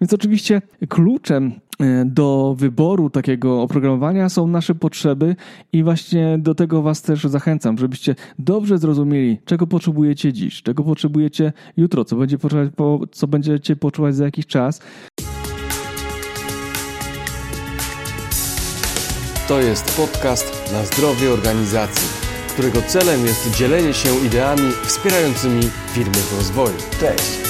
Więc oczywiście kluczem e, do wyboru takiego oprogramowania są nasze potrzeby i właśnie do tego Was też zachęcam, żebyście dobrze zrozumieli, czego potrzebujecie dziś, czego potrzebujecie jutro, co, będzie co będziecie poczuwać za jakiś czas. To jest podcast na zdrowie organizacji, którego celem jest dzielenie się ideami wspierającymi firmy w rozwoju. Cześć!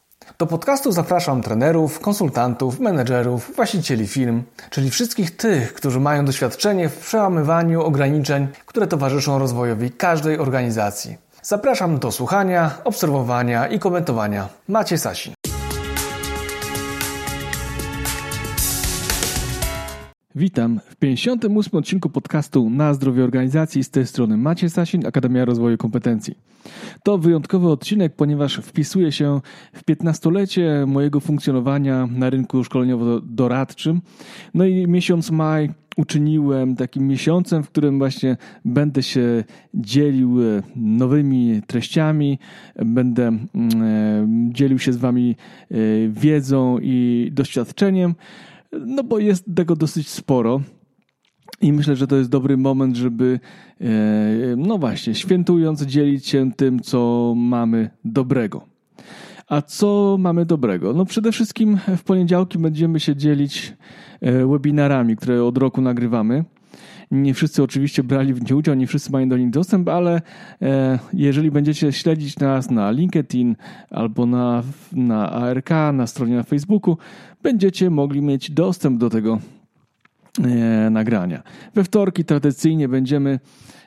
Do podcastu zapraszam trenerów, konsultantów, menedżerów, właścicieli firm, czyli wszystkich tych, którzy mają doświadczenie w przełamywaniu ograniczeń, które towarzyszą rozwojowi każdej organizacji. Zapraszam do słuchania, obserwowania i komentowania. Macie Sasin. Witam w 58 odcinku podcastu Na zdrowie organizacji. Z tej strony Maciej Sasin, Akademia Rozwoju Kompetencji. To wyjątkowy odcinek, ponieważ wpisuje się w 15-lecie mojego funkcjonowania na rynku szkoleniowo-doradczym. No i miesiąc maj uczyniłem takim miesiącem, w którym właśnie będę się dzielił e, nowymi treściami, będę mm, e, dzielił się z Wami e, wiedzą i doświadczeniem. No bo jest tego dosyć sporo. I myślę, że to jest dobry moment, żeby, e, no właśnie, świętując, dzielić się tym, co mamy dobrego. A co mamy dobrego? No przede wszystkim w poniedziałki będziemy się dzielić e, webinarami, które od roku nagrywamy. Nie wszyscy oczywiście brali w nich udział, nie wszyscy mają do nich dostęp, ale e, jeżeli będziecie śledzić nas na LinkedIn albo na, na ARK, na stronie na Facebooku, będziecie mogli mieć dostęp do tego e, nagrania. We wtorki tradycyjnie będziemy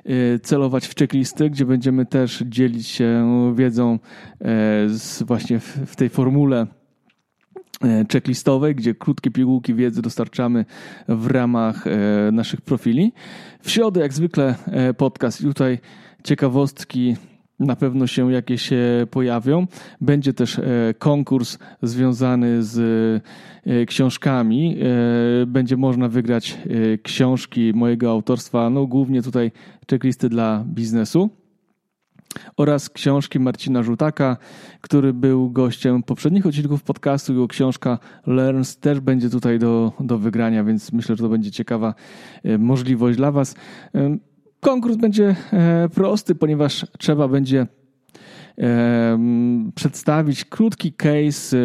e, celować w checklisty, gdzie będziemy też dzielić się wiedzą z, właśnie w, tej formule checklistowej, gdzie krótkie pigułki wiedzy dostarczamy w ramach e, naszych profili. W środę, jak zwykle, e, podcast. Tutaj ciekawostki na pewno się jakieś pojawią. Będzie też konkurs związany z książkami. Będzie można wygrać książki mojego autorstwa, no głównie tutaj checklisty dla biznesu oraz książki Marcina Żutaka, który był gościem poprzednich odcinków podcastu. Jego książka Learns też będzie tutaj do, do wygrania, więc myślę, że to będzie ciekawa e, możliwość dla Was. E, konkurs będzie e, prosty, ponieważ trzeba będzie przedstawić krótki case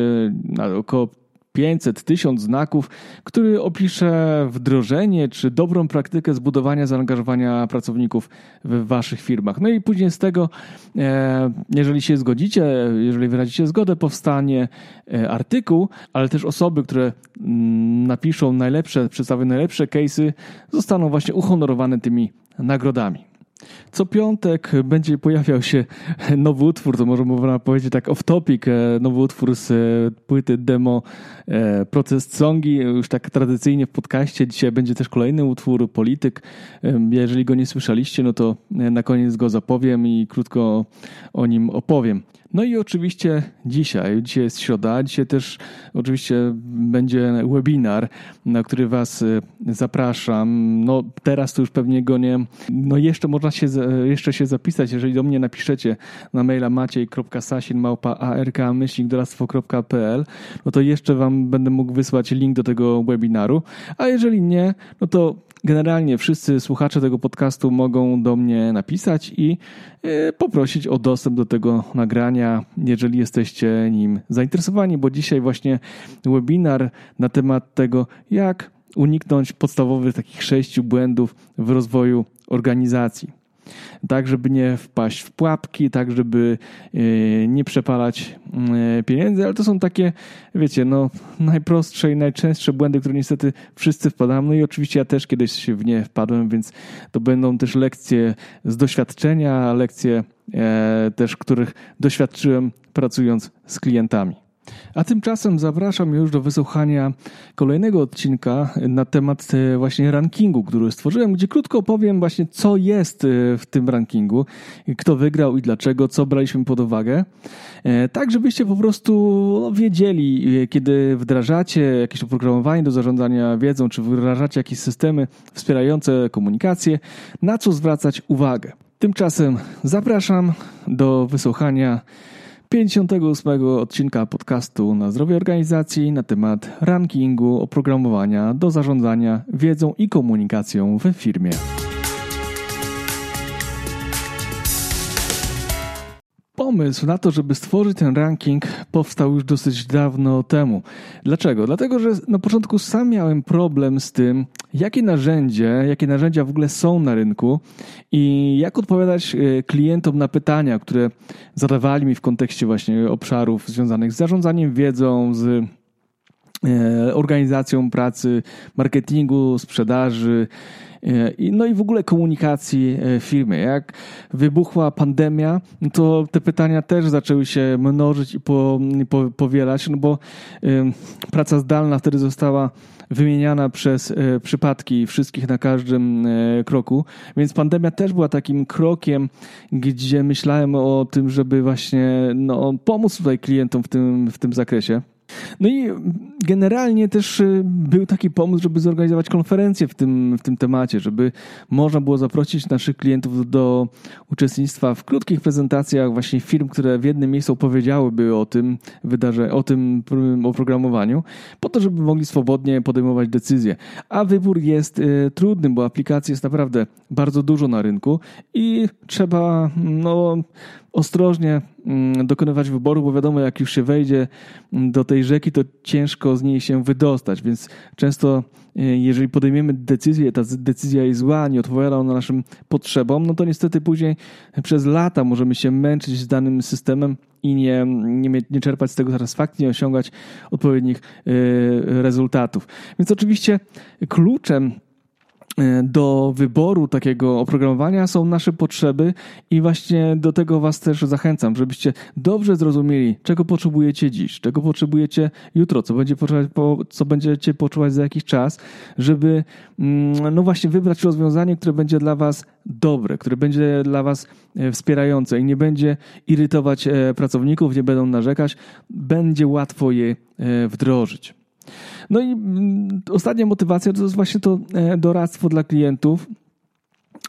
na około 500, 1000 znaków, który opisze wdrożenie czy dobrą praktykę zbudowania zaangażowania pracowników w waszych firmach. No i później z tego, e, jeżeli się zgodzicie, jeżeli wyrazicie zgodę, powstanie e, artykuł, ale też osoby, które mm, napiszą najlepsze, przedstawią najlepsze case'y, zostaną właśnie uhonorowane tymi nagrodami. Co piątek będzie pojawiał się nowy utwór, to może można powiedzieć tak off topic, e, nowy utwór z e, płyty demo e, Proces Songi, już tak tradycyjnie w podcaście. Dzisiaj będzie też kolejny utwór, Polityk. Jeżeli go nie słyszeliście, no to na koniec go zapowiem i krótko o nim opowiem. No i oczywiście dzisiaj, dzisiaj jest środa, dzisiaj też oczywiście będzie webinar, na który Was y, zapraszam. No teraz to już pewnie go nie, no jeszcze można się, jeszcze się zapisać, jeżeli do mnie napiszecie na maila maciej.sasin.ark.myślnikdoradztwo.pl no to jeszcze Wam będę mógł wysłać link do tego webinaru, a jeżeli nie, no to Generalnie wszyscy słuchacze tego podcastu mogą do mnie napisać i e, poprosić o dostęp do tego nagrania, jeżeli jesteście nim zainteresowani, bo dzisiaj właśnie webinar na temat tego, jak uniknąć podstawowych takich sześciu błędów w rozwoju organizacji tak żeby nie wpaść w pułapki, tak żeby e, nie przepalać e, pieniędzy, ale to są takie, wiecie, no najprostsze i najczęstsze błędy, które niestety wszyscy wpadamy. No i oczywiście ja też kiedyś w nie wpadłem, więc to będą też lekcje z doświadczenia, lekcje e, też, których doświadczyłem pracując z klientami. A tymczasem zapraszam już do wysłuchania kolejnego odcinka na temat e, właśnie rankingu, który stworzyłem, gdzie krótko opowiem właśnie, co jest e, w tym rankingu, kto wygrał i dlaczego, co braliśmy pod uwagę. E, tak, żebyście po prostu no, wiedzieli, kiedy wdrażacie jakieś oprogramowanie do zarządzania wiedzą, czy wdrażacie jakieś systemy wspierające komunikację, na co zwracać uwagę. Tymczasem zapraszam do wysłuchania 58 odcinka podcastu na zdrowie organizacji na temat rankingu oprogramowania do zarządzania wiedzą i komunikacją w firmie. Pomysł na to, żeby stworzyć ten ranking, powstał już dosyć dawno temu. Dlaczego? Dlatego, że na początku sam miałem problem z tym, jakie narzędzie, jakie narzędzia w ogóle są na rynku i jak odpowiadać e, klientom na pytania, które zadawali mi w kontekście właśnie obszarów związanych z zarządzaniem wiedzą, z e, organizacją pracy, marketingu, sprzedaży no i w ogóle komunikacji e, firmy. Jak wybuchła pandemia, to te pytania też zaczęły się mnożyć i po, po, powielać, no bo praca zdalna wtedy została wymieniana przez e, przypadki wszystkich na każdym kroku. Więc pandemia też była takim krokiem, gdzie myślałem o tym, żeby właśnie no, pomóc tutaj klientom w tym, w tym zakresie. No i generalnie też y, był taki pomysł, żeby zorganizować konferencję w tym, w tym temacie, żeby można było zaprosić naszych klientów do uczestnictwa w krótkich prezentacjach właśnie firm, które w jednym miejscu opowiedziałyby o tym wydarzeniu, o tym oprogramowaniu, po to, żeby mogli swobodnie podejmować decyzje. A wybór jest y, trudny, bo aplikacji jest naprawdę bardzo dużo na rynku i trzeba no, ostrożnie mm, dokonywać wyboru, bo wiadomo, jak już się wejdzie mm, do tej rzeki, to ciężko z niej się wydostać, więc często e, jeżeli podejmiemy decyzję, ta decyzja jest zła, nie odpowiada ona naszym potrzebom, no to niestety później przez lata możemy się męczyć z danym systemem i nie, nie, nie czerpać z tego satysfakcji, nie osiągać odpowiednich e, rezultatów. Więc oczywiście kluczem do wyboru takiego oprogramowania są nasze potrzeby i właśnie do tego Was też zachęcam, żebyście dobrze zrozumieli, czego potrzebujecie dziś, czego potrzebujecie jutro, co, będzie co będziecie poczuwać za jakiś czas, żeby mm, no właśnie wybrać rozwiązanie, które będzie dla Was dobre, które będzie dla Was e, wspierające i nie będzie irytować e, pracowników, nie będą narzekać, będzie łatwo je wdrożyć. No i mm, ostatnia motywacja to jest właśnie to e, doradztwo dla klientów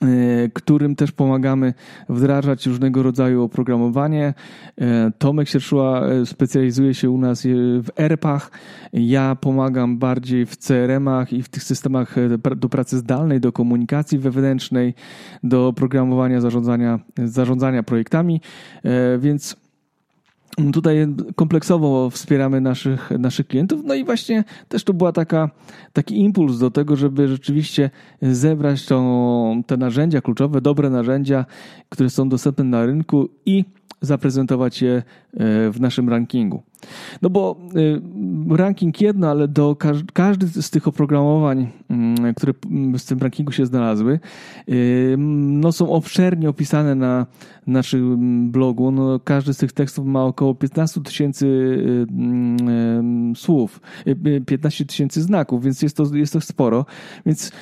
e, którym też pomagamy wdrażać różnego rodzaju oprogramowanie. E, Tomek Sierszła specjalizuje się u nas w ERP-ach. Ja pomagam bardziej w CRM-ach i w tych systemach do pracy zdalnej, do komunikacji wewnętrznej, do programowania, zarządzania, zarządzania projektami, więc Tutaj kompleksowo wspieramy naszych, naszych klientów. No i właśnie też to była taka, taki impuls do tego, żeby rzeczywiście zebrać tą, te narzędzia kluczowe, dobre narzędzia, które są dostępne na rynku i zaprezentować je e, w naszym rankingu. No bo e, ranking jedno, ale do każdy z tych oprogramowań, mm, które w tym rankingu się znalazły, e, no są obszernie opisane na naszym blogu. No każdy z tych tekstów ma około 15 tysięcy mm, słów, 15 tysięcy znaków, więc jest to, jest to sporo. Więc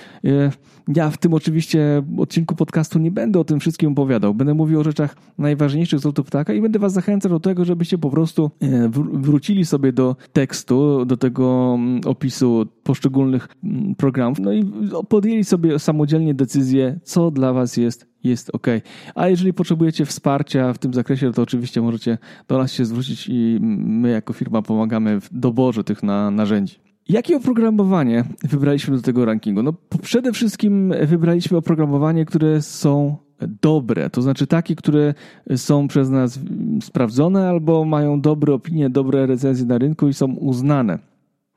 ja w tym oczywiście odcinku podcastu nie będę o tym wszystkim opowiadał. Będę mówił o rzeczach najważniejszych z lotu ptaka i będę was zachęcał do tego, żebyście po prostu wrócili sobie do tekstu, do tego mm, opisu poszczególnych mm, programów, no i podjęli sobie samodzielnie decyzję, co dla was jest jest ok. A jeżeli potrzebujecie wsparcia w tym zakresie, to oczywiście możecie do nas się zwrócić i my jako firma pomagamy w doborze tych na, narzędzi. Jakie oprogramowanie wybraliśmy do tego rankingu? No, przede wszystkim wybraliśmy oprogramowanie, które są dobre, to znaczy takie, które są przez nas sprawdzone albo mają dobre opinie, dobre recenzje na rynku i są uznane.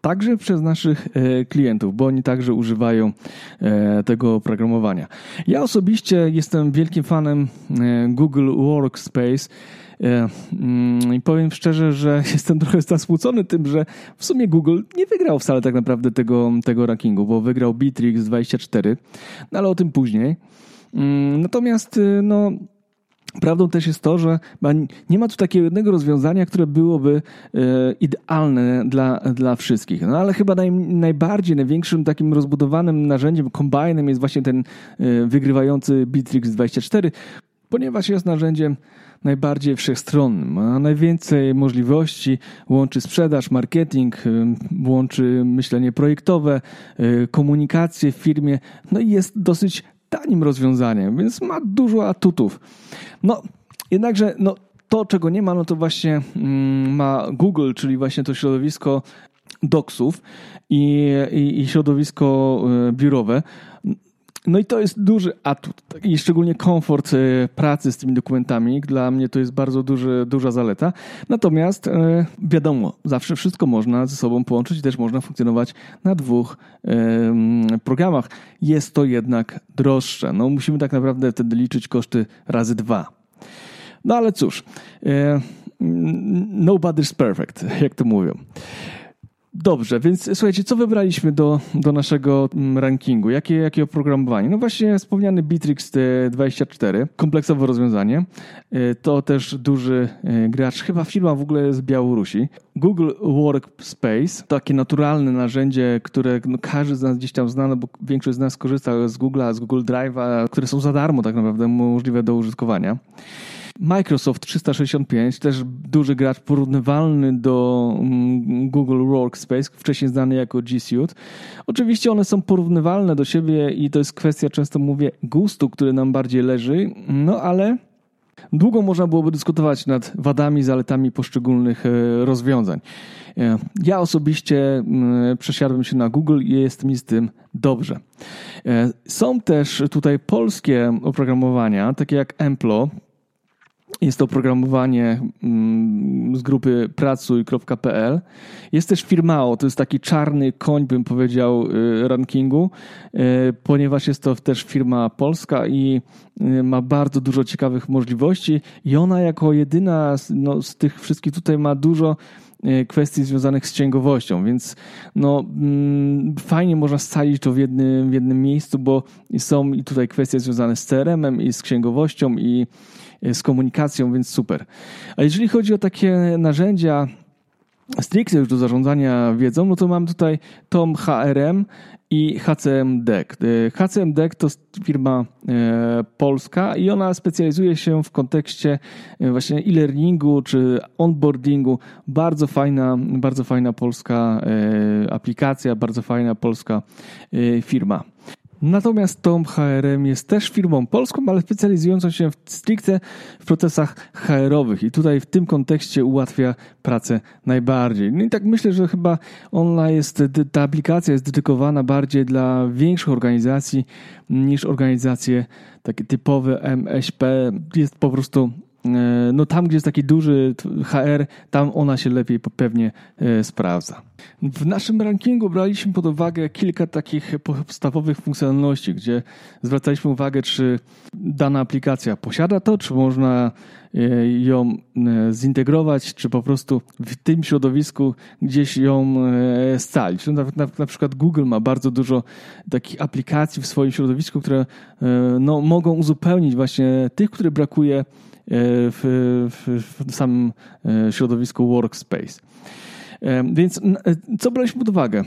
Także przez naszych e, klientów, bo oni także używają e, tego oprogramowania. Ja osobiście jestem wielkim fanem e, Google Workspace mm, I powiem szczerze, że jestem trochę zasmucony tym, że w sumie Google nie wygrał wcale tak naprawdę tego, tego rankingu, bo wygrał Bitrix 24, no ale o tym później. Mm, natomiast y, no, Prawdą też jest to, że nie ma tu takiego jednego rozwiązania, które byłoby e, idealne dla, dla wszystkich. No ale chyba naj, najbardziej, największym takim rozbudowanym narzędziem, kombajnem jest właśnie ten e, wygrywający Bitrix 24, ponieważ jest narzędziem najbardziej wszechstronnym, ma najwięcej możliwości, łączy sprzedaż, marketing, łączy myślenie projektowe, komunikację w firmie, no i jest dosyć tanim rozwiązaniem, więc ma dużo atutów. No, jednakże no, to, czego nie ma, no to właśnie mm, ma Google, czyli właśnie to środowisko doksów i, i, i środowisko e, biurowe. No i to jest duży atut i szczególnie komfort e, pracy z tymi dokumentami. Dla mnie to jest bardzo duży, duża zaleta. Natomiast e, wiadomo, zawsze wszystko można ze sobą połączyć i też można funkcjonować na dwóch programach. Jest to jednak droższe. No musimy tak naprawdę wtedy liczyć koszty razy dwa. No ale cóż, e, nobody's perfect, jak to mówią. Dobrze, więc słuchajcie, co wybraliśmy do, do naszego mm, rankingu? Jakie, jakie oprogramowanie? No właśnie wspomniany Bitrix 24, kompleksowe rozwiązanie. E, to też duży e, gracz, chyba firma w ogóle z Białorusi. Google Workspace, takie naturalne narzędzie, które no, każdy z nas gdzieś tam zna, no bo większość z nas korzysta z Google'a, z Google Drive'a, które są za darmo tak naprawdę możliwe do użytkowania. Microsoft 365, też duży gracz porównywalny do mm, Google Workspace, wcześniej znany jako G Suite. Oczywiście one są porównywalne do siebie i to jest kwestia, często mówię, gustu, który nam bardziej leży, no ale długo można byłoby dyskutować nad wadami, zaletami poszczególnych e, rozwiązań. E, ja osobiście mm, przesiadłem się na Google i jest mi z tym dobrze. E, są też tutaj polskie oprogramowania, takie jak Emplo, jest to oprogramowanie mm, z grupy pracuj.pl. Jest też Firmao, to jest taki czarny koń, bym powiedział, y, rankingu, y, ponieważ jest to też firma polska i y, ma bardzo dużo ciekawych możliwości i ona jako jedyna no, z tych wszystkich tutaj ma dużo kwestii związanych z księgowością, więc no, mm, fajnie można scalić to w jednym, w jednym miejscu, bo są i tutaj kwestie związane z CRM-em i z księgowością i z komunikacją, więc super. A jeżeli chodzi o takie narzędzia stricte już do zarządzania wiedzą, no to mam tutaj Tom HRM i HCM Deck. HCM Deck to firma e, polska i ona specjalizuje się w kontekście właśnie e-learningu czy onboardingu. Bardzo fajna, bardzo fajna polska aplikacja, bardzo fajna polska firma. Natomiast Tom HRM jest też firmą polską, ale specjalizującą się w, stricte w procesach HR-owych i tutaj w tym kontekście ułatwia pracę najbardziej. No i tak myślę, że chyba ona jest, ta aplikacja jest dedykowana bardziej dla większych organizacji niż organizacje takie typowe MŚP. Jest po prostu no tam, gdzie jest taki duży HR, tam ona się lepiej pewnie e, sprawdza. W naszym rankingu braliśmy pod uwagę kilka takich podstawowych funkcjonalności, gdzie zwracaliśmy uwagę, czy dana aplikacja posiada to, czy można e, ją zintegrować, czy po prostu w tym środowisku gdzieś ją scalić. No, na, na, na przykład Google ma bardzo dużo takich aplikacji w swoim środowisku, które no, mogą uzupełnić właśnie tych, które brakuje w, w, w samym e, środowisku Workspace. E, więc e, co braliśmy pod uwagę?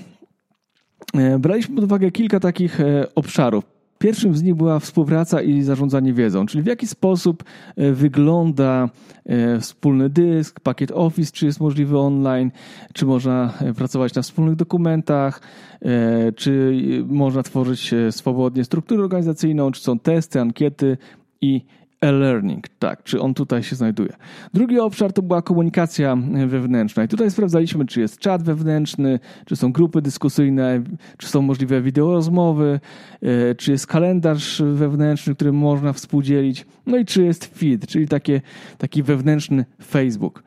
Braliśmy pod uwagę kilka takich obszarów. Pierwszym z nich była współpraca i zarządzanie wiedzą, czyli w jaki sposób wygląda wspólny dysk, pakiet Office, czy jest możliwy online, czy można pracować na wspólnych dokumentach, czy można tworzyć swobodnie strukturę organizacyjną, czy są testy, ankiety i e-learning, tak, czy on tutaj się znajduje. Drugi obszar to była komunikacja wewnętrzna i tutaj sprawdzaliśmy, czy jest czat wewnętrzny, czy są grupy dyskusyjne, czy są możliwe wideorozmowy, e, czy jest kalendarz wewnętrzny, który można współdzielić, no i czy jest feed, czyli takie, taki wewnętrzny Facebook.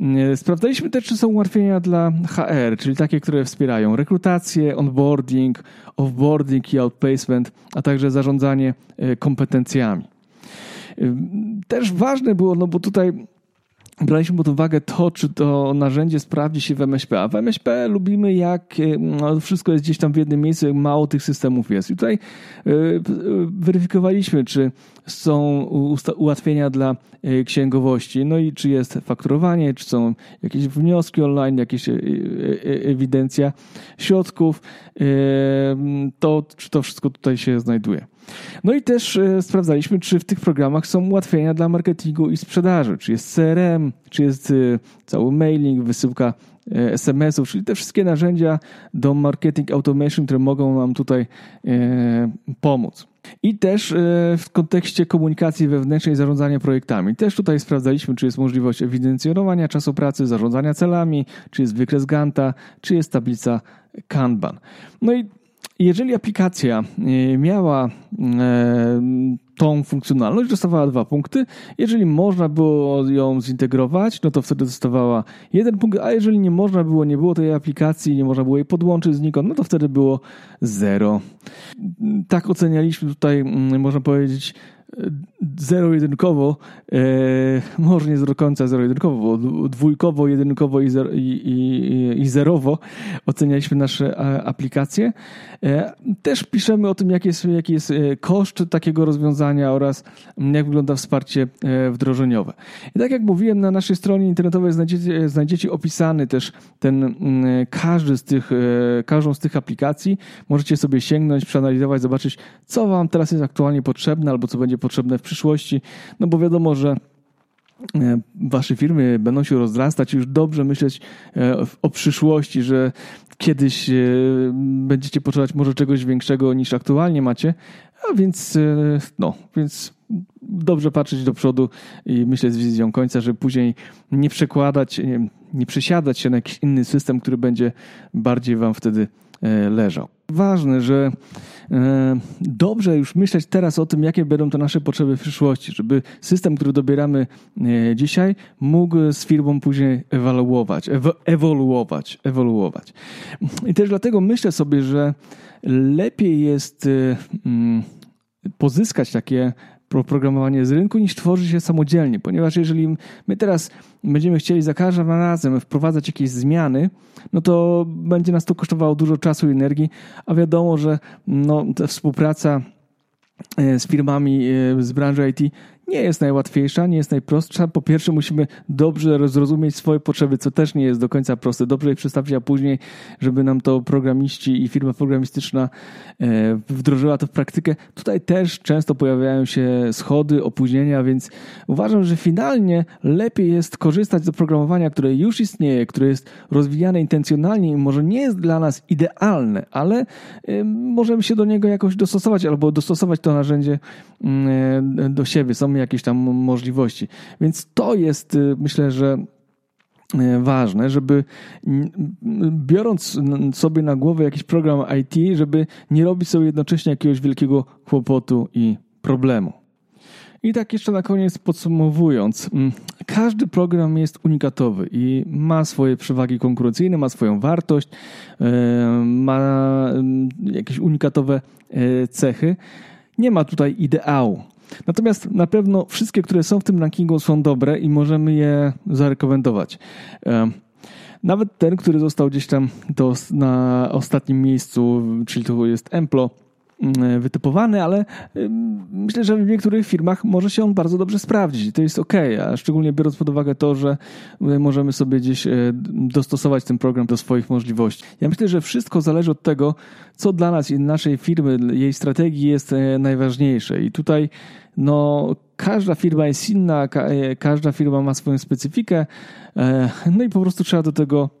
E, sprawdzaliśmy też, czy są ułatwienia dla HR, czyli takie, które wspierają rekrutację, onboarding, offboarding i outplacement, a także zarządzanie e, kompetencjami. Też ważne było, no bo tutaj braliśmy pod uwagę to, czy to narzędzie sprawdzi się w MŚP. A w MŚP lubimy, jak no, wszystko jest gdzieś tam w jednym miejscu, jak mało tych systemów jest. I tutaj y, weryfikowaliśmy, czy są ułatwienia dla y, księgowości, no i czy jest fakturowanie, czy są jakieś wnioski online, jakieś y, ewidencja środków, to czy to wszystko tutaj się znajduje. No i też e, sprawdzaliśmy, czy w tych programach są ułatwienia dla marketingu i sprzedaży, czy jest CRM, czy jest e, cały mailing, wysyłka e, SMS-ów, czyli te wszystkie narzędzia do marketing automation, które mogą nam tutaj pomóc. I też w kontekście komunikacji wewnętrznej zarządzania projektami. Też tutaj sprawdzaliśmy, czy jest możliwość ewidencjonowania czasu pracy, zarządzania celami, czy jest wykres Ganta, czy jest tablica Kanban. No i jeżeli aplikacja e, miała e, tą funkcjonalność, dostawała dwa punkty. Jeżeli można było ją zintegrować, no to wtedy dostawała jeden punkt, a jeżeli nie można było, nie było tej aplikacji, nie można było jej podłączyć znikąd, no to wtedy było zero. Tak ocenialiśmy tutaj, mm, można powiedzieć, zero-jedynkowo, e, może nie do końca zero-jedynkowo, bo dwójkowo, jedynkowo i, zer, i, i, i, zerowo ocenialiśmy nasze aplikacje. E, też piszemy o tym, jaki jest, jaki jest e, koszt takiego rozwiązania oraz jak wygląda wsparcie e, wdrożeniowe. I tak jak mówiłem, na naszej stronie internetowej znajdziecie, znajdziecie opisany też ten każdy z tych, każdą z tych aplikacji. Możecie sobie sięgnąć, przeanalizować, zobaczyć, co Wam teraz jest aktualnie potrzebne albo co będzie potrzebne w przyszłości, no bo wiadomo, że E, wasze firmy będą się rozrastać, już dobrze myśleć e, o przyszłości, że kiedyś e, będziecie potrzebować może czegoś większego niż aktualnie macie, a więc no, więc dobrze patrzeć do przodu i myśleć z wizją końca, żeby później nie przekładać, nie, nie przesiadać się na jakiś inny system, który będzie bardziej wam wtedy leżał. Ważne, że e, dobrze już myśleć teraz o tym, jakie będą to nasze potrzeby w przyszłości, żeby system, który dobieramy e, dzisiaj, mógł z firmą później ewaluować, ewoluować, ewoluować. I też dlatego myślę sobie, że lepiej jest e, mm, pozyskać takie programowanie z rynku niż tworzy się samodzielnie, ponieważ jeżeli my teraz będziemy chcieli za każdym razem wprowadzać jakieś zmiany, no to będzie nas to kosztowało dużo czasu i energii, a wiadomo, że no, ta współpraca e, z firmami e, z branży IT nie jest najłatwiejsza, nie jest najprostsza. Po pierwsze, musimy dobrze zrozumieć swoje potrzeby, co też nie jest do końca proste. Dobrze je przedstawić, a później, żeby nam to programiści i firma programistyczna e, wdrożyła to w praktykę. Tutaj też często pojawiają się schody, opóźnienia, więc uważam, że finalnie lepiej jest korzystać z oprogramowania, które już istnieje, które jest rozwijane intencjonalnie i może nie jest dla nas idealne, ale e, możemy się do niego jakoś dostosować albo dostosować to narzędzie mm, e, do siebie. Są jakieś tam możliwości. Więc to jest, y, myślę, że y, ważne, żeby biorąc sobie na głowę jakiś program IT, żeby nie robić sobie jednocześnie jakiegoś wielkiego kłopotu i problemu. I tak jeszcze na koniec podsumowując, mm, każdy program jest unikatowy i ma swoje przewagi konkurencyjne, ma swoją wartość, y, ma mm, jakieś unikatowe cechy. Nie ma tutaj ideału. Natomiast na pewno wszystkie, które są w tym rankingu są dobre i możemy je zarekomendować. Nawet ten, który został gdzieś tam do, na ostatnim miejscu, czyli to jest Emplo, wytypowany, ale myślę, że w niektórych firmach może się on bardzo dobrze sprawdzić to jest ok, a szczególnie biorąc pod uwagę to, że możemy sobie gdzieś e, dostosować ten program do swoich możliwości. Ja myślę, że wszystko zależy od tego, co dla nas i naszej firmy, jej strategii jest e, najważniejsze i tutaj no, każda firma jest inna, każda firma ma swoją specyfikę, e, no i po prostu trzeba do tego mm,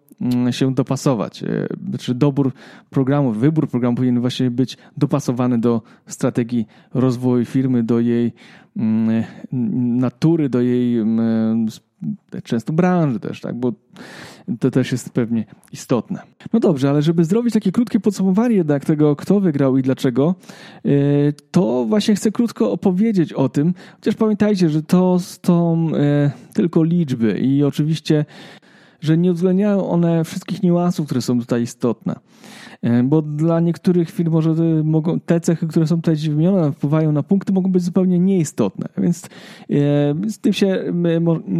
się dopasować. E, znaczy dobór programów, wybór programu powinien właśnie być dopasowany do strategii rozwoju firmy, do jej mm, natury, do jej mm, często branży też, tak, bo to też jest pewnie istotne. No dobrze, ale żeby zrobić takie krótkie podsumowanie jednak tego, kto wygrał i dlaczego, e, to właśnie chcę krótko opowiedzieć o tym, chociaż pamiętajcie, że to są e, tylko liczby i oczywiście że nie uwzględniają one wszystkich niuansów, które są tutaj istotne. E, bo dla niektórych firm może mogą, te cechy, które są tutaj wymienione, wpływają na punkty, mogą być zupełnie nieistotne. Więc e, z tym się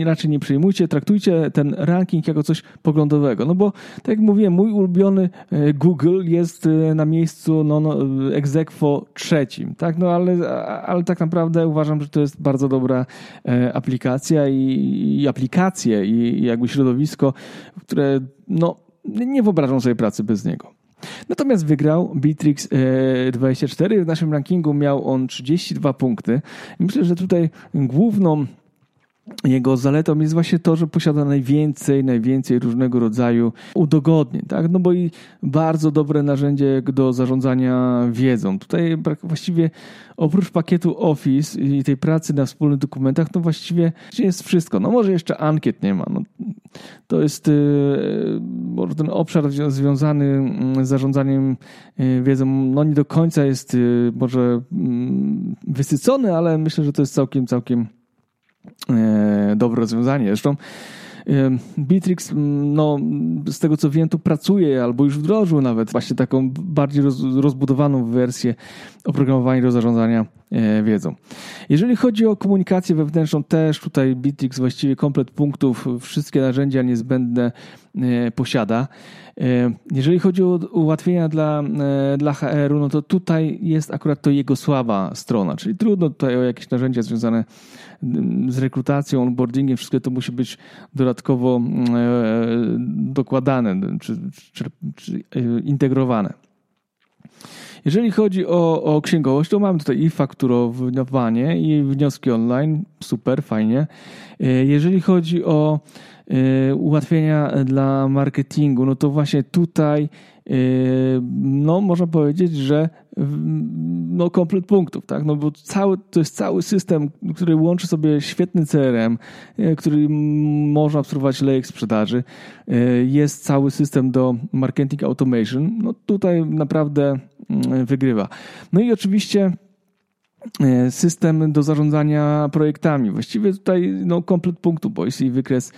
raczej nie przejmujcie, traktujcie ten ranking jako coś poglądowego. No bo, tak jak mówiłem, mój ulubiony e, Google jest na miejscu no, no, trzecim, tak? No ale, ale tak naprawdę uważam, że to jest bardzo dobra aplikacja i, i aplikacje i jakby środowisko, które no, nie wyobrażam sobie pracy bez niego. Natomiast wygrał Bitrix 24. E, w naszym rankingu miał on 32 punkty. Myślę, że tutaj główną jego zaletą jest właśnie to, że posiada najwięcej, najwięcej różnego rodzaju udogodnień, tak? No bo i bardzo dobre narzędzie do zarządzania wiedzą. Tutaj właściwie oprócz pakietu Office i tej pracy na wspólnych dokumentach, no właściwie jest wszystko. No może jeszcze ankiet nie ma. No, to jest yy, może ten obszar związany mm, z zarządzaniem yy, wiedzą, no nie do końca jest yy, może mm, wysycony, ale myślę, że to jest całkiem, całkiem dobre rozwiązanie. Zresztą e, Bitrix, no, z tego co wiem, tu pracuje albo już wdrożył nawet właśnie taką bardziej roz, rozbudowaną wersję oprogramowania do zarządzania e, wiedzą. Jeżeli chodzi o komunikację wewnętrzną, też tutaj Bitrix właściwie komplet punktów, wszystkie narzędzia niezbędne posiada. Jeżeli chodzi o ułatwienia dla, dla HR-u, no to tutaj jest akurat to jego słaba strona, czyli trudno tutaj o jakieś narzędzia związane z rekrutacją, onboardingiem, wszystko to musi być dodatkowo mm, e, dokładane czy, czy, czy e, integrowane. Jeżeli chodzi o, o księgowość, to mamy tutaj i fakturowanie, i wnioski online. Super, fajnie. E, jeżeli chodzi o ułatwienia dla marketingu, no to właśnie tutaj no można powiedzieć, że no komplet punktów, tak? No bo cały, to jest cały system, który łączy sobie świetny CRM, e, który można obserwować lejek sprzedaży. E, jest cały system do marketing automation. No tutaj naprawdę wygrywa. No i oczywiście E, system do zarządzania projektami. Właściwie tutaj no, komplet punktu, bo jest i wykres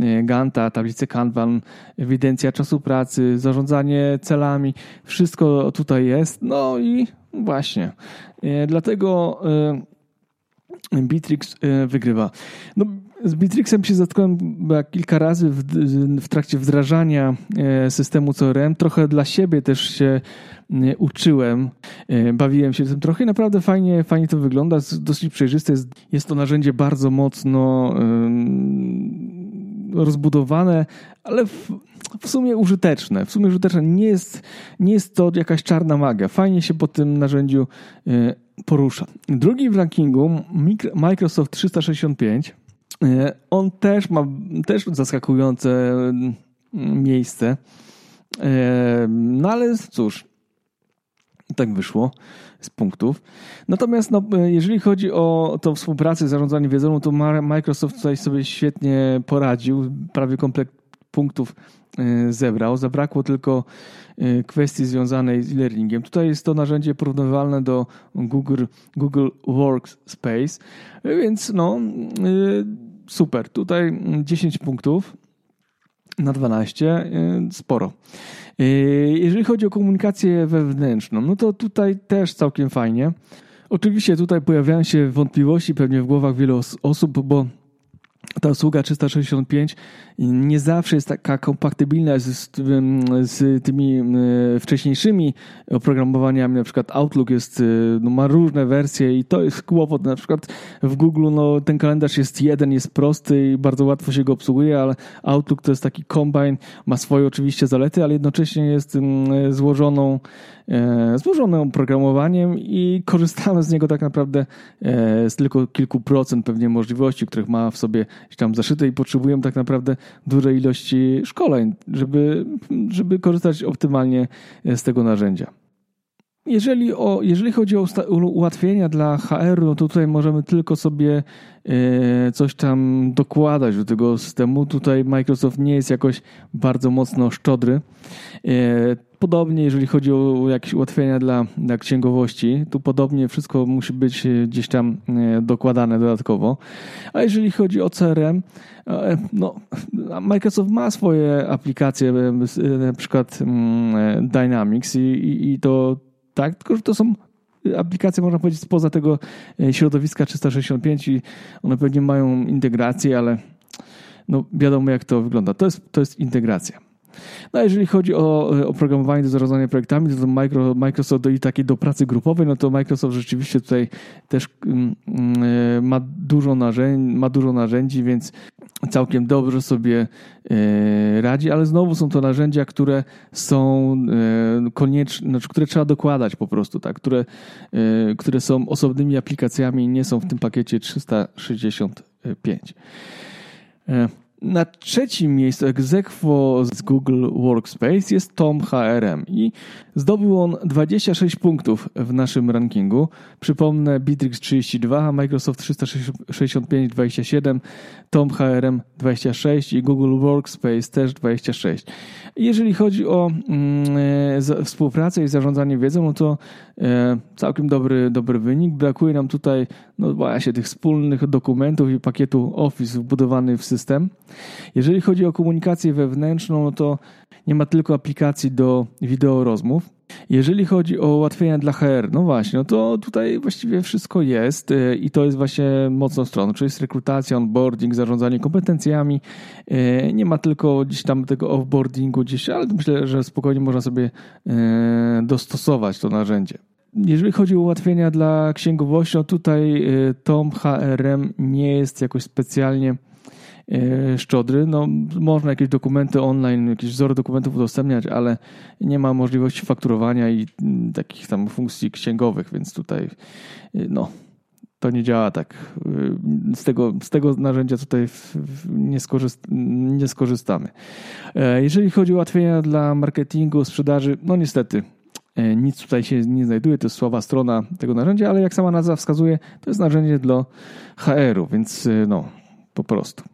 e, Ganta, tablice Kanban, ewidencja czasu pracy, zarządzanie celami, wszystko tutaj jest. No i właśnie. E, dlatego Bitrix wygrywa. No, z Bitrixem się zetknąłem kilka razy w, w, trakcie wdrażania systemu CRM. Trochę dla siebie też się uczyłem, e, bawiłem się tym trochę i naprawdę fajnie, fajnie to wygląda, dosyć przejrzyste. Jest, jest to narzędzie bardzo mocno rozbudowane, ale w, w, sumie użyteczne. W sumie użyteczne. Nie jest, nie jest to jakaś czarna magia. Fajnie się po tym narzędziu e, porusza. Drugi w rankingu Microsoft 365. E, on też ma też zaskakujące miejsce. No ale cóż, tak wyszło z punktów. Natomiast no, jeżeli chodzi o tą współpracę, zarządzanie wiedzą, to Microsoft tutaj sobie świetnie poradził. Prawie komplet punktów e, zebrał. Zabrakło tylko e, kwestii związanej z e-learningiem. Tutaj jest to narzędzie porównywalne do Google, Google Workspace, więc no super. Tutaj 10 punktów na 12, sporo. Jeżeli chodzi o komunikację wewnętrzną, no to tutaj też całkiem fajnie. Oczywiście tutaj pojawiają się wątpliwości pewnie w głowach wielu osób, bo ta usługa 365 nie zawsze jest taka kompatybilna z, z tymi wcześniejszymi oprogramowaniami. Na przykład Outlook jest, y, no, ma różne wersje i to jest kłopot. Na przykład w Google no, ten kalendarz jest jeden, jest prosty i bardzo łatwo się go obsługuje, ale Outlook to jest taki kombine, ma swoje oczywiście zalety, ale jednocześnie jest złożoną E, złożonym oprogramowaniem i korzystamy z niego tak naprawdę e, z tylko kilku procent pewnie możliwości, których ma w sobie tam zaszyte i potrzebujemy tak naprawdę dużej ilości szkoleń, żeby, żeby korzystać optymalnie z tego narzędzia. Jeżeli, o, jeżeli chodzi o ułatwienia dla HR-u, no to tutaj możemy tylko sobie e, coś tam dokładać do tego systemu. Tutaj Microsoft nie jest jakoś bardzo mocno szczodry podobnie, jeżeli chodzi o jakieś ułatwienia dla, dla księgowości, tu podobnie wszystko musi być gdzieś tam dokładane dodatkowo. A jeżeli chodzi o CRM, no, Microsoft ma swoje aplikacje, na przykład mm, Dynamics i, i, i to tak, tylko że to są aplikacje, można powiedzieć, spoza tego e, środowiska 365 i one pewnie mają integrację, ale no wiadomo jak to wygląda. To jest, to jest integracja. No a jeżeli chodzi o e, oprogramowanie do zarządzania projektami, to, to Microsoft do, i takiej do pracy grupowej, no to Microsoft rzeczywiście tutaj też mm, mm, e, ma dużo narzędzi, ma dużo narzędzi, więc całkiem dobrze sobie e, radzi, ale znowu są to narzędzia, które są konieczne, znaczy, które trzeba dokładać po prostu, tak, które, które są osobnymi aplikacjami i nie są w tym pakiecie 365. Na trzecim miejscu egzekwo z Google Workspace jest Tom HRM i zdobył on 26 punktów w naszym rankingu. Przypomnę Bittrex 32, Microsoft 365 27, Tom HRM 26 i Google Workspace też 26. Jeżeli chodzi o mm, współpracę i zarządzanie wiedzą, no to e, całkiem dobry, dobry wynik. Brakuje nam tutaj no właśnie tych wspólnych dokumentów i pakietu Office wbudowany w system. Jeżeli chodzi o komunikację wewnętrzną, no to nie ma tylko aplikacji do wideo rozmów. Jeżeli chodzi o ułatwienia dla HR, no właśnie, no to tutaj właściwie wszystko jest y, i to jest właśnie mocną stroną, czyli jest rekrutacja, onboarding, zarządzanie kompetencjami. Y, nie ma tylko gdzieś tam tego offboardingu gdzieś, ale myślę, że spokojnie można sobie y, dostosować to narzędzie. Jeżeli chodzi o ułatwienia dla księgowości, no tutaj Tom HRM nie jest jakoś specjalnie szczodry. No, można jakieś dokumenty online, jakieś wzory dokumentów udostępniać, ale nie ma możliwości fakturowania i mm, takich tam funkcji księgowych, więc tutaj e, no, to nie działa tak. E, z tego, z tego narzędzia tutaj nie, skorzyst, nie skorzystamy. Jeżeli chodzi o ułatwienia dla marketingu, sprzedaży, no niestety nic tutaj się nie znajduje, to jest słaba strona tego narzędzia, ale jak sama nazwa wskazuje, to jest narzędzie dla HR-u, więc no, po prostu.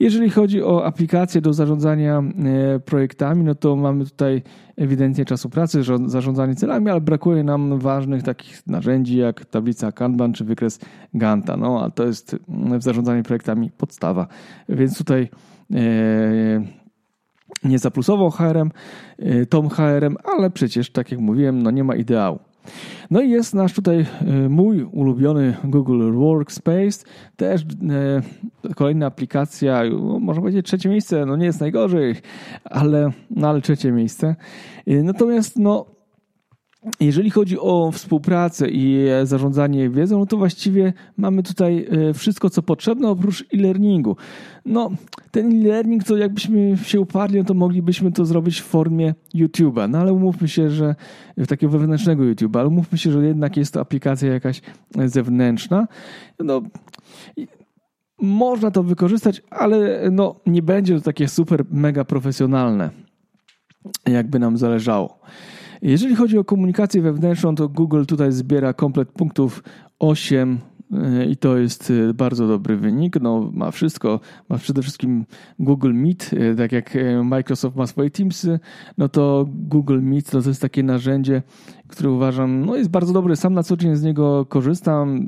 Jeżeli chodzi o aplikacje do zarządzania e, projektami, no to mamy tutaj ewidentnie czasu pracy, zarządzanie celami, ale brakuje nam ważnych takich narzędzi jak tablica Kanban czy wykres Ganta. No, a to jest w zarządzaniu projektami podstawa. Więc tutaj e, nie zaplusował HRM, e, tą HRM, ale przecież, tak jak mówiłem, no nie ma ideału. No i jest nasz tutaj e, mój ulubiony Google Workspace, też e, kolejna aplikacja, no, można powiedzieć trzecie miejsce, no nie jest najgorzej, ale, no ale trzecie miejsce. E, natomiast no jeżeli chodzi o współpracę i zarządzanie wiedzą, no to właściwie mamy tutaj e, wszystko, co potrzebne, oprócz e-learningu. No, ten e-learning, to jakbyśmy się uparli, no to moglibyśmy to zrobić w formie YouTube'a. No ale umówmy się, że takiego wewnętrznego YouTube'a, ale umówmy się, że jednak jest to aplikacja jakaś zewnętrzna. No, można to wykorzystać, ale no, nie będzie to takie super, mega profesjonalne, jakby nam zależało. Jeżeli chodzi o komunikację wewnętrzną, to Google tutaj zbiera komplet punktów 8 e, i to jest e, bardzo dobry wynik. No, ma wszystko, ma przede wszystkim Google Meet, e, tak jak Microsoft ma swoje Teamsy, no to Google Meet to, jest takie narzędzie, które uważam, no jest bardzo dobre. Sam na co dzień z niego korzystam,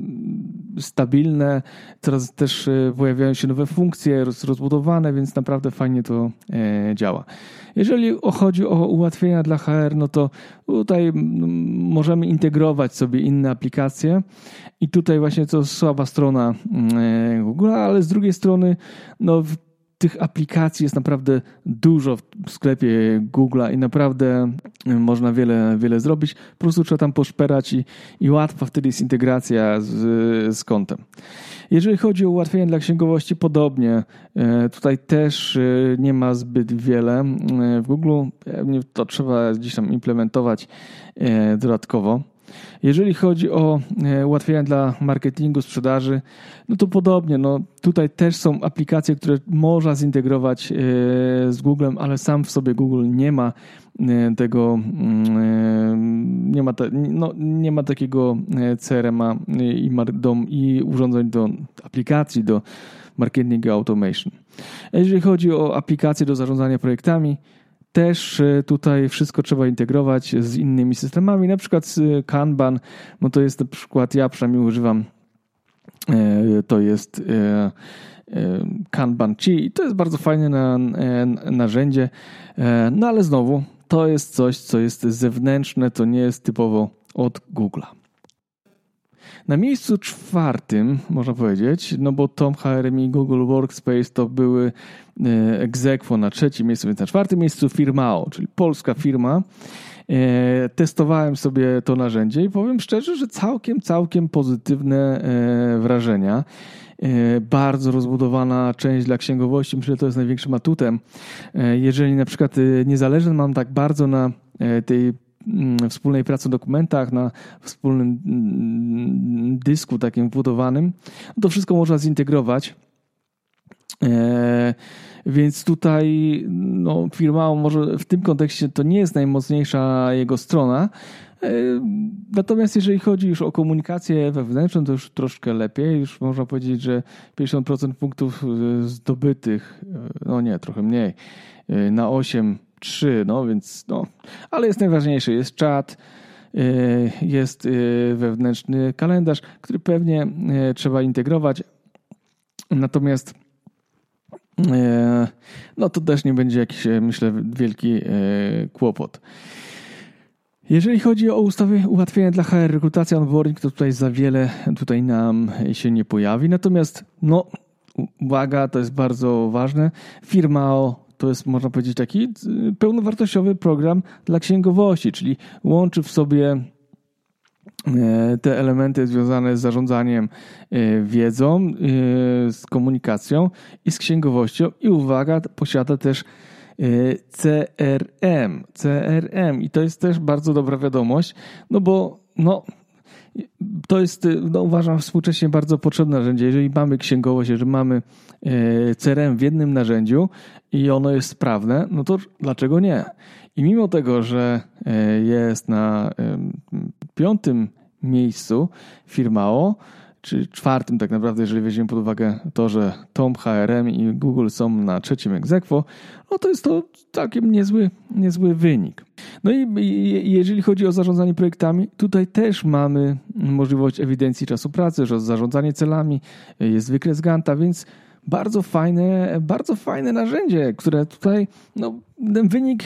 stabilne, teraz też pojawiają się nowe funkcje, rozbudowane, więc naprawdę fajnie to działa. Jeżeli chodzi o ułatwienia dla HR, no to tutaj możemy integrować sobie inne aplikacje i tutaj właśnie to słaba strona mm, Google, ale z drugiej strony no tych aplikacji jest naprawdę dużo w sklepie Google'a i naprawdę można wiele, wiele zrobić. Po prostu trzeba tam poszperać i, i łatwa wtedy jest integracja z, z kontem. Jeżeli chodzi o ułatwienia dla księgowości, podobnie. E, tutaj też e, nie ma zbyt wiele. E, w Google to trzeba gdzieś tam implementować dodatkowo. Jeżeli chodzi o ułatwienia dla marketingu, sprzedaży, no to podobnie. No, tutaj też są aplikacje, które można zintegrować z Googlem, ale sam w sobie Google nie ma tego, nie ma, te, no, nie ma takiego CRM-a i, i urządzeń do aplikacji, do marketing automation. Jeżeli chodzi o aplikacje do zarządzania projektami, też e, tutaj wszystko trzeba integrować z innymi systemami, na przykład Kanban, no to jest na przykład, ja przynajmniej używam, to jest Kanban Chi i to jest bardzo fajne na, narzędzie, no ale znowu, to jest coś, co jest zewnętrzne, to nie jest typowo od Google'a. Na miejscu czwartym, można powiedzieć, no bo Tom HRM i Google Workspace to były e, egzekwo na trzecim miejscu, więc na czwartym miejscu Firmao, czyli polska firma. E, testowałem sobie to narzędzie i powiem szczerze, że całkiem, całkiem pozytywne e, wrażenia. Bardzo rozbudowana część dla księgowości, myślę, że to jest największym atutem. Jeżeli na przykład nie zależy nam tak bardzo na tej wspólnej pracy dokumentach, na wspólnym mm, dysku takim wbudowanym, to wszystko można zintegrować. E, więc tutaj no, firma może w tym kontekście to nie jest najmocniejsza jego strona. E, natomiast jeżeli chodzi już o komunikację wewnętrzną, to już troszkę lepiej. Już można powiedzieć, że 50% punktów e, zdobytych, no nie, trochę mniej, na 8 trzy, no więc no, ale jest najważniejszy, jest czat, y, jest y, wewnętrzny kalendarz, który pewnie y, trzeba integrować. Natomiast no to też nie będzie jakiś, myślę, wielki kłopot. Jeżeli chodzi o ustawy ułatwienia dla HR, rekrutacja, onboarding, to tutaj za wiele tutaj nam się nie pojawi. Natomiast, no, uwaga, to jest bardzo ważne. Firma o to jest, można powiedzieć, taki y, pełnowartościowy program dla księgowości, czyli łączy w sobie e, te elementy związane z zarządzaniem e, wiedzą, e, z komunikacją i z księgowością. I uwaga, posiada też CRM. CRM. I to jest też bardzo dobra wiadomość, no bo no, to jest, no, uważam, współcześnie bardzo potrzebne narzędzie. Jeżeli mamy księgowość, jeżeli mamy CRM w jednym narzędziu, i ono jest sprawne, no to dlaczego nie? I mimo tego, że e, jest na piątym miejscu firmao, czy czwartym tak naprawdę, jeżeli weźmiemy pod uwagę to, że Tom, HRM i Google są na trzecim egzekwo, no to jest to całkiem niezły, niezły wynik. No i, jeżeli chodzi o zarządzanie projektami, tutaj też mamy możliwość ewidencji czasu pracy, że zarządzanie celami, jest wykres Ganta, więc bardzo fajne, bardzo fajne narzędzie, które tutaj, no, ten wynik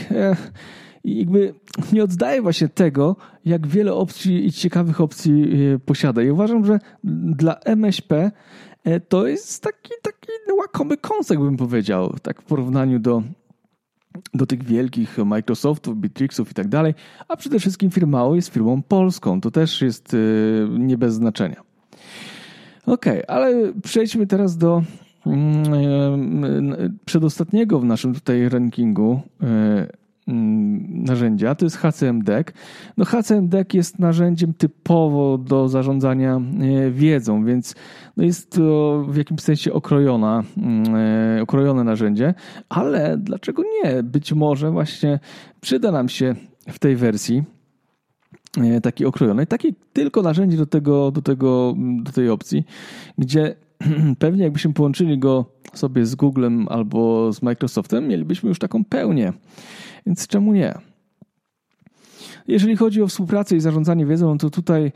e, jakby nie oddaje właśnie tego, jak wiele opcji i ciekawych opcji e, posiada. I uważam, że dla MŚP e, to jest taki, taki łakomy kąsek, bym powiedział, tak w porównaniu do, do tych wielkich Microsoftów, Bitrixów i tak dalej, a przede wszystkim firma jest firmą polską. To też jest nie bez znaczenia. Ok, ale przejdźmy teraz do Mm, e, przedostatniego w naszym tutaj rankingu e, narzędzia, to jest HCM Deck. No HCM Deck jest narzędziem typowo do zarządzania e, wiedzą, więc no jest to w jakimś sensie okrojona, mm, okrojone narzędzie, ale dlaczego nie? Być może właśnie przyda nam się w tej wersji taki okrojony, taki tylko narzędzie do tego, do tego, do tej opcji, gdzie pewnie jakbyśmy połączyli go sobie z Googlem albo z Microsoftem, mielibyśmy już taką pełnię. Więc czemu nie? Jeżeli chodzi o współpracę i zarządzanie wiedzą, no to tutaj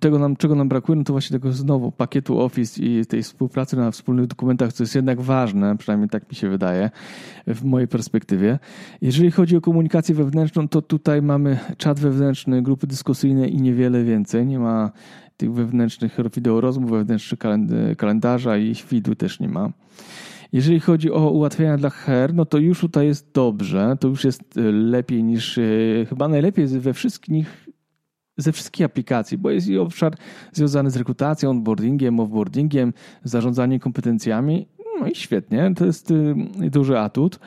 tego nam, czego nam brakuje, no to właśnie tego znowu pakietu Office i tej współpracy na wspólnych dokumentach, co jest jednak ważne, przynajmniej tak mi się wydaje, w mojej perspektywie. Jeżeli chodzi o komunikację wewnętrzną, to tutaj mamy czat wewnętrzny, grupy dyskusyjne i niewiele więcej. Nie ma tych wewnętrznych wideo rozmów, wewnętrznych kalendarza i świdu też nie ma. Jeżeli chodzi o ułatwienia dla HR, no to już tutaj jest dobrze, to już jest e, lepiej niż, e, chyba najlepiej we wszystkich, ze wszystkich aplikacji, bo jest i obszar związany z rekrutacją, onboardingiem, offboardingiem, zarządzaniem kompetencjami, no i świetnie, to jest e, duży atut.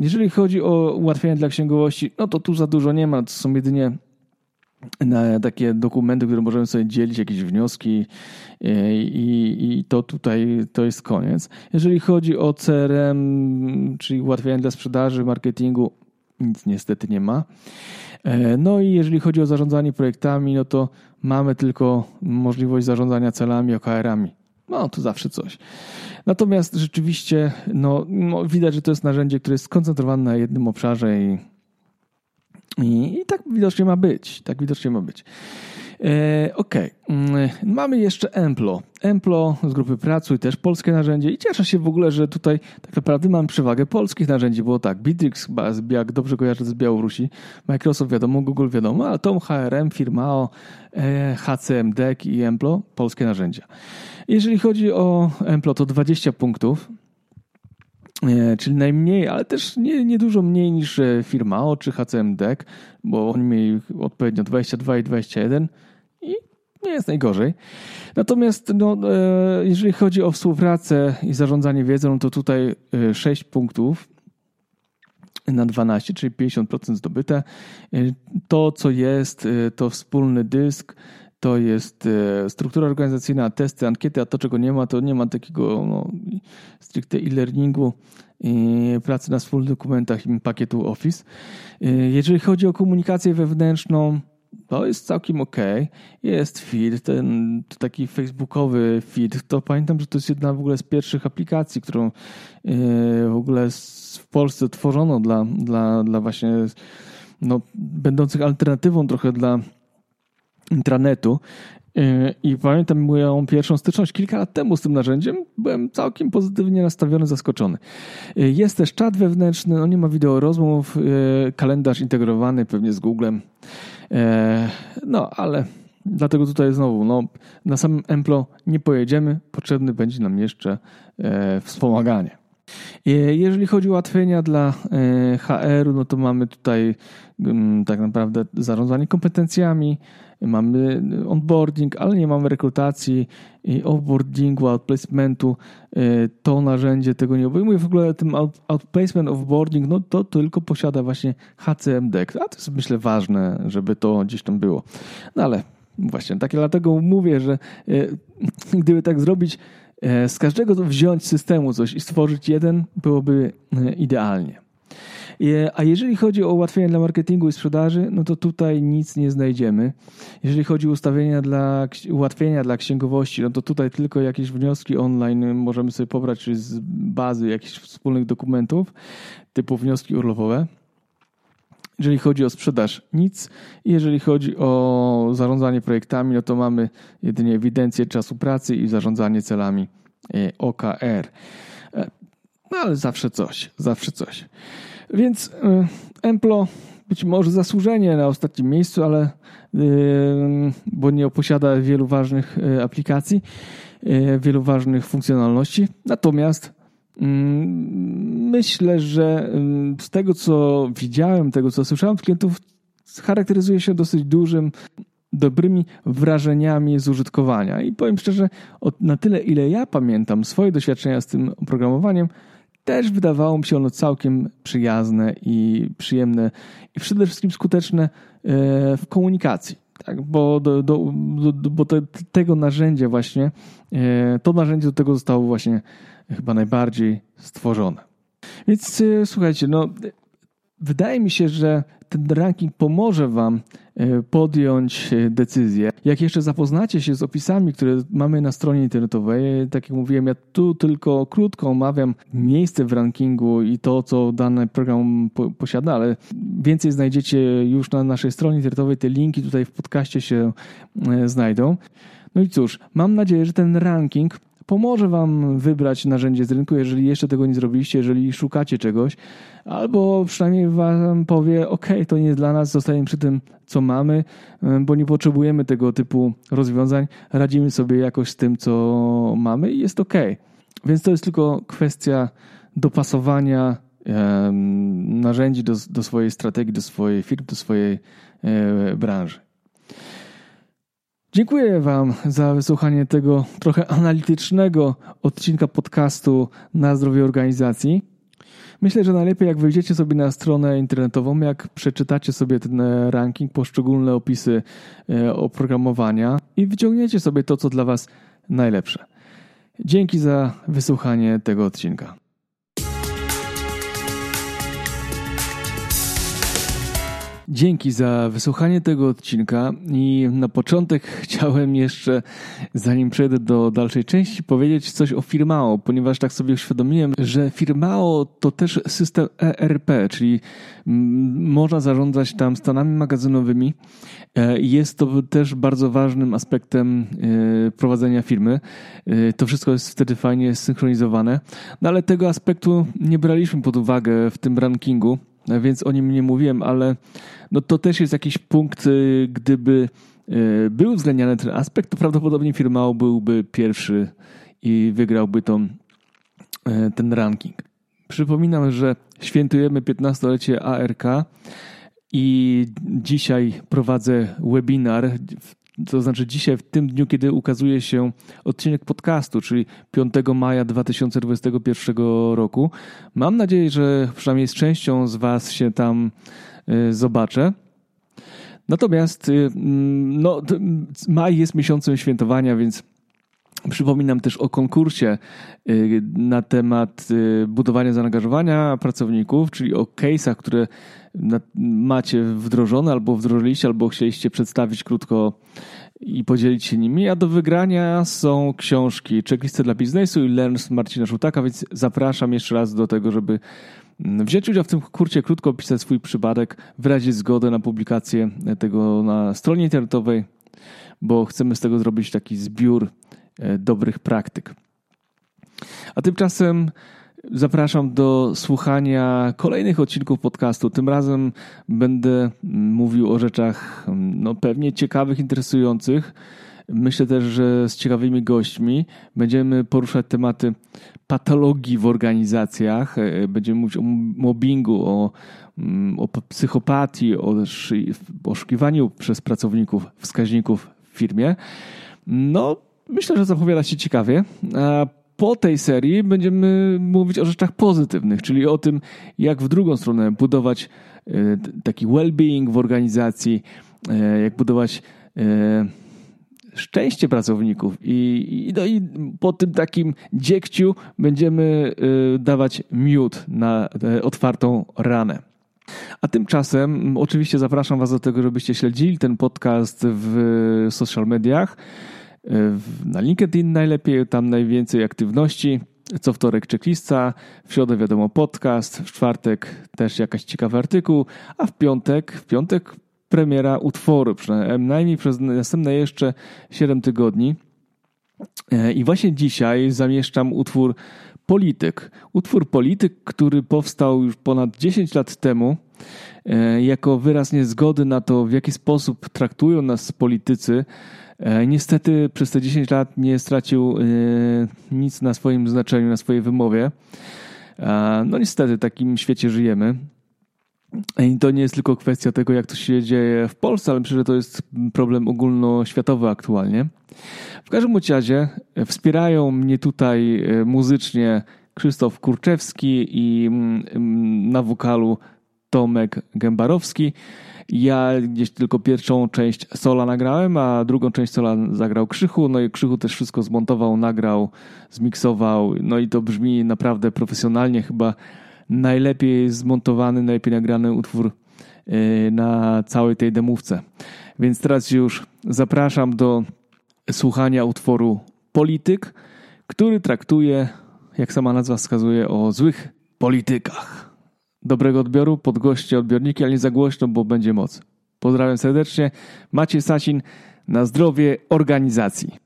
Jeżeli chodzi o ułatwienia dla księgowości, no to tu za dużo nie ma, to są jedynie na takie dokumenty, które możemy sobie dzielić, jakieś wnioski e, i, i, to tutaj to jest koniec. Jeżeli chodzi o CRM, czyli ułatwianie dla sprzedaży, marketingu, nic niestety nie ma. E, no i jeżeli chodzi o zarządzanie projektami, no to mamy tylko możliwość zarządzania celami, OKR-ami. No to zawsze coś. Natomiast rzeczywiście no, no, widać, że to jest narzędzie, które jest skoncentrowane na jednym obszarze i, i, i tak widocznie ma być. Tak widocznie ma być. E, ok, mm, mamy jeszcze Emplo. Emplo z grupy Pracuj, też polskie narzędzie i cieszę się w ogóle, że tutaj tak naprawdę mam przewagę polskich narzędzi, bo tak, Bitrix jak dobrze kojarzę z Białorusi, Microsoft wiadomo, Google wiadomo, ale Tom HRM, Firmao, e, HCM, DEC i Emplo, polskie narzędzia. Jeżeli chodzi o Emplo, to 20 punktów, czyli najmniej, ale też nie, nie dużo mniej niż Firmao czy HCM DEC, bo oni mieli odpowiednio 22 i 21 i nie jest najgorzej. Natomiast no, e, jeżeli chodzi o współpracę i zarządzanie wiedzą, to tutaj 6 e, punktów na 12, czyli 50% zdobyte. E, to, co jest, to wspólny dysk, to jest struktura organizacyjna, testy, ankiety, a to, czego nie ma, to nie ma takiego no, stricte e-learningu pracy na wspólnych dokumentach i pakietu Office. Jeżeli chodzi o komunikację wewnętrzną, to jest całkiem ok. Jest feed, ten taki facebookowy feed. To pamiętam, że to jest jedna w ogóle z pierwszych aplikacji, którą e, w ogóle w Polsce tworzono dla, dla, dla właśnie no, będących alternatywą trochę dla intranetu. E, I pamiętam moją pierwszą styczność kilka lat temu z tym narzędziem. Byłem całkiem pozytywnie nastawiony, zaskoczony. E, jest też czat wewnętrzny, no nie ma wideo rozmów, kalendarz integrowany pewnie z Googlem. No, ale dlatego tutaj znowu, no, na samym Emplo nie pojedziemy, potrzebny będzie nam jeszcze wspomaganie. E, jeżeli chodzi o ułatwienia dla HR-u, no to mamy tutaj mm, tak naprawdę zarządzanie kompetencjami, mamy onboarding, ale nie mamy rekrutacji i offboardingu, outplacementu. E, to narzędzie tego nie obejmuje. W ogóle tym outplacement, offboarding, no to tylko posiada właśnie HCM Deck. A to jest myślę ważne, żeby to gdzieś tam było. No ale właśnie, tak dlatego mówię, że e, gdyby tak zrobić, e, z każdego wziąć systemu coś i stworzyć jeden, byłoby idealnie. A jeżeli chodzi o ułatwienia dla marketingu i sprzedaży, no to tutaj nic nie znajdziemy. Jeżeli chodzi o ustawienia dla, ułatwienia dla księgowości, no to tutaj tylko jakieś wnioski online możemy sobie pobrać z bazy jakichś wspólnych dokumentów, typu wnioski urlopowe. Jeżeli chodzi o sprzedaż, nic. Jeżeli chodzi o zarządzanie projektami, no to mamy jedynie ewidencję czasu pracy i zarządzanie celami e, OKR. E, no ale zawsze coś, zawsze coś. Więc y, Emplo być może zasłużenie na ostatnim miejscu, ale bo nie posiada wielu ważnych aplikacji, wielu ważnych funkcjonalności. Natomiast myślę, że z tego co widziałem, tego co słyszałem od klientów, charakteryzuje się dosyć dużym dobrymi wrażeniami z użytkowania. I powiem szczerze, na tyle ile ja pamiętam swoje doświadczenia z tym oprogramowaniem, też wydawało mi się ono całkiem przyjazne i przyjemne i przede wszystkim skuteczne e, w komunikacji. Tak, bo do, do, do, bo te, tego narzędzia właśnie, e, to narzędzie do tego zostało właśnie chyba najbardziej stworzone. Więc e, słuchajcie, no wydaje mi się, że ten ranking pomoże Wam podjąć e, decyzję. Jak jeszcze zapoznacie się z opisami, które mamy na stronie internetowej, tak jak mówiłem, ja tu tylko krótko omawiam miejsce w rankingu i to, co dany program posiada, ale więcej znajdziecie już na naszej stronie internetowej. Te linki tutaj w podcaście się e, znajdą. No i cóż, mam nadzieję, że ten ranking pomoże Wam wybrać narzędzie z rynku, jeżeli jeszcze tego nie zrobiliście, jeżeli szukacie czegoś, albo przynajmniej Wam powie: OK, to nie jest dla nas, zostajemy przy tym, co mamy, bo nie potrzebujemy tego typu rozwiązań, radzimy sobie jakoś z tym, co mamy i jest OK. Więc to jest tylko kwestia dopasowania narzędzi do, do swojej strategii, do swojej firmy, do swojej e, branży. Dziękuję Wam za wysłuchanie tego trochę analitycznego odcinka podcastu na zdrowie organizacji. Myślę, że najlepiej jak wejdziecie sobie na stronę internetową, jak przeczytacie sobie ten e, ranking, poszczególne opisy e, oprogramowania i wyciągniecie sobie to, co dla Was najlepsze. Dzięki za wysłuchanie tego odcinka. Dzięki za wysłuchanie tego odcinka i na początek chciałem jeszcze, zanim przejdę do dalszej części, powiedzieć coś o Firmao, ponieważ tak sobie uświadomiłem, że Firmao to też system ERP, czyli można zarządzać tam stanami magazynowymi. E, jest to też bardzo ważnym aspektem e, prowadzenia firmy. E, to wszystko jest wtedy fajnie synchronizowane, no ale tego aspektu nie braliśmy pod uwagę w tym rankingu więc o nim nie mówiłem, ale no to też jest jakiś punkt, y, gdyby y, był uwzględniany ten aspekt, to prawdopodobnie firma byłby pierwszy i wygrałby tą, y, ten ranking. Przypominam, że świętujemy 15-lecie ARK i dzisiaj prowadzę webinar to znaczy dzisiaj, w tym dniu, kiedy ukazuje się odcinek podcastu, czyli 5 maja 2021 roku. Mam nadzieję, że przynajmniej z częścią z Was się tam y, zobaczę. Natomiast y, mm, no, maj jest miesiącem świętowania, więc Przypominam też o konkursie y, na temat budowania zaangażowania pracowników, czyli o case'ach, które macie wdrożone albo wdrożyliście, albo chcieliście przedstawić krótko i podzielić się nimi. A do wygrania są książki Checklisty dla biznesu i Learns Marcina Szutaka, więc zapraszam jeszcze raz do tego, żeby wziąć udział w tym kurcie, krótko opisać swój przypadek, wyrazić zgodę na publikację tego na stronie internetowej, bo chcemy z tego zrobić taki zbiór e, dobrych praktyk. A tymczasem Zapraszam do słuchania kolejnych odcinków podcastu. Tym razem będę mówił o rzeczach no, pewnie ciekawych, interesujących. Myślę też, że z ciekawymi gośćmi będziemy poruszać tematy patologii w organizacjach. Będziemy mówić o mobbingu, o, o psychopatii, o oszukiwaniu przez pracowników wskaźników w firmie. No, myślę, że zapowiada się ciekawie. Po tej serii będziemy mówić o rzeczach pozytywnych, czyli o tym, jak w drugą stronę budować e, taki well-being w organizacji, e, jak budować e, szczęście pracowników. I, no i po tym takim dziekciu będziemy dawać miód na otwartą ranę. A tymczasem oczywiście zapraszam Was do tego, żebyście śledzili ten podcast w social mediach. Na LinkedIn najlepiej, tam najwięcej aktywności. Co wtorek checklista, w środę wiadomo podcast, w czwartek też jakaś ciekawy artykuł, a w piątek, w piątek premiera utworu, przynajmniej przez następne jeszcze 7 tygodni. E, I właśnie dzisiaj zamieszczam utwór Polityk. Utwór Polityk, który powstał już ponad 10 lat temu e, jako wyraz niezgody na to, w jaki sposób traktują nas politycy, E, niestety przez te 10 lat nie stracił e, nic na swoim znaczeniu, na swojej wymowie. No niestety, w takim świecie żyjemy. I to nie jest tylko kwestia tego, jak to się dzieje w Polsce, ale myślę, że to jest problem ogólnoświatowy aktualnie. W każdym razie wspierają mnie tutaj muzycznie Krzysztof Kurczewski i mm, mm, na wokalu Tomek Gębarowski. Ja gdzieś tylko pierwszą część sola nagrałem, a drugą część sola zagrał Krzychu, no i Krzychu też wszystko zmontował, nagrał, zmiksował, no i to brzmi naprawdę profesjonalnie, chyba najlepiej zmontowany, najlepiej nagrany utwór e, na całej tej demówce. Więc teraz już zapraszam do słuchania utworu Polityk, który traktuje, jak sama nazwa wskazuje, o złych politykach dobrego odbioru, podgłoście odbiorniki, ale nie za głośno, bo będzie moc. Pozdrawiam serdecznie. Maciej Sasin na zdrowie organizacji.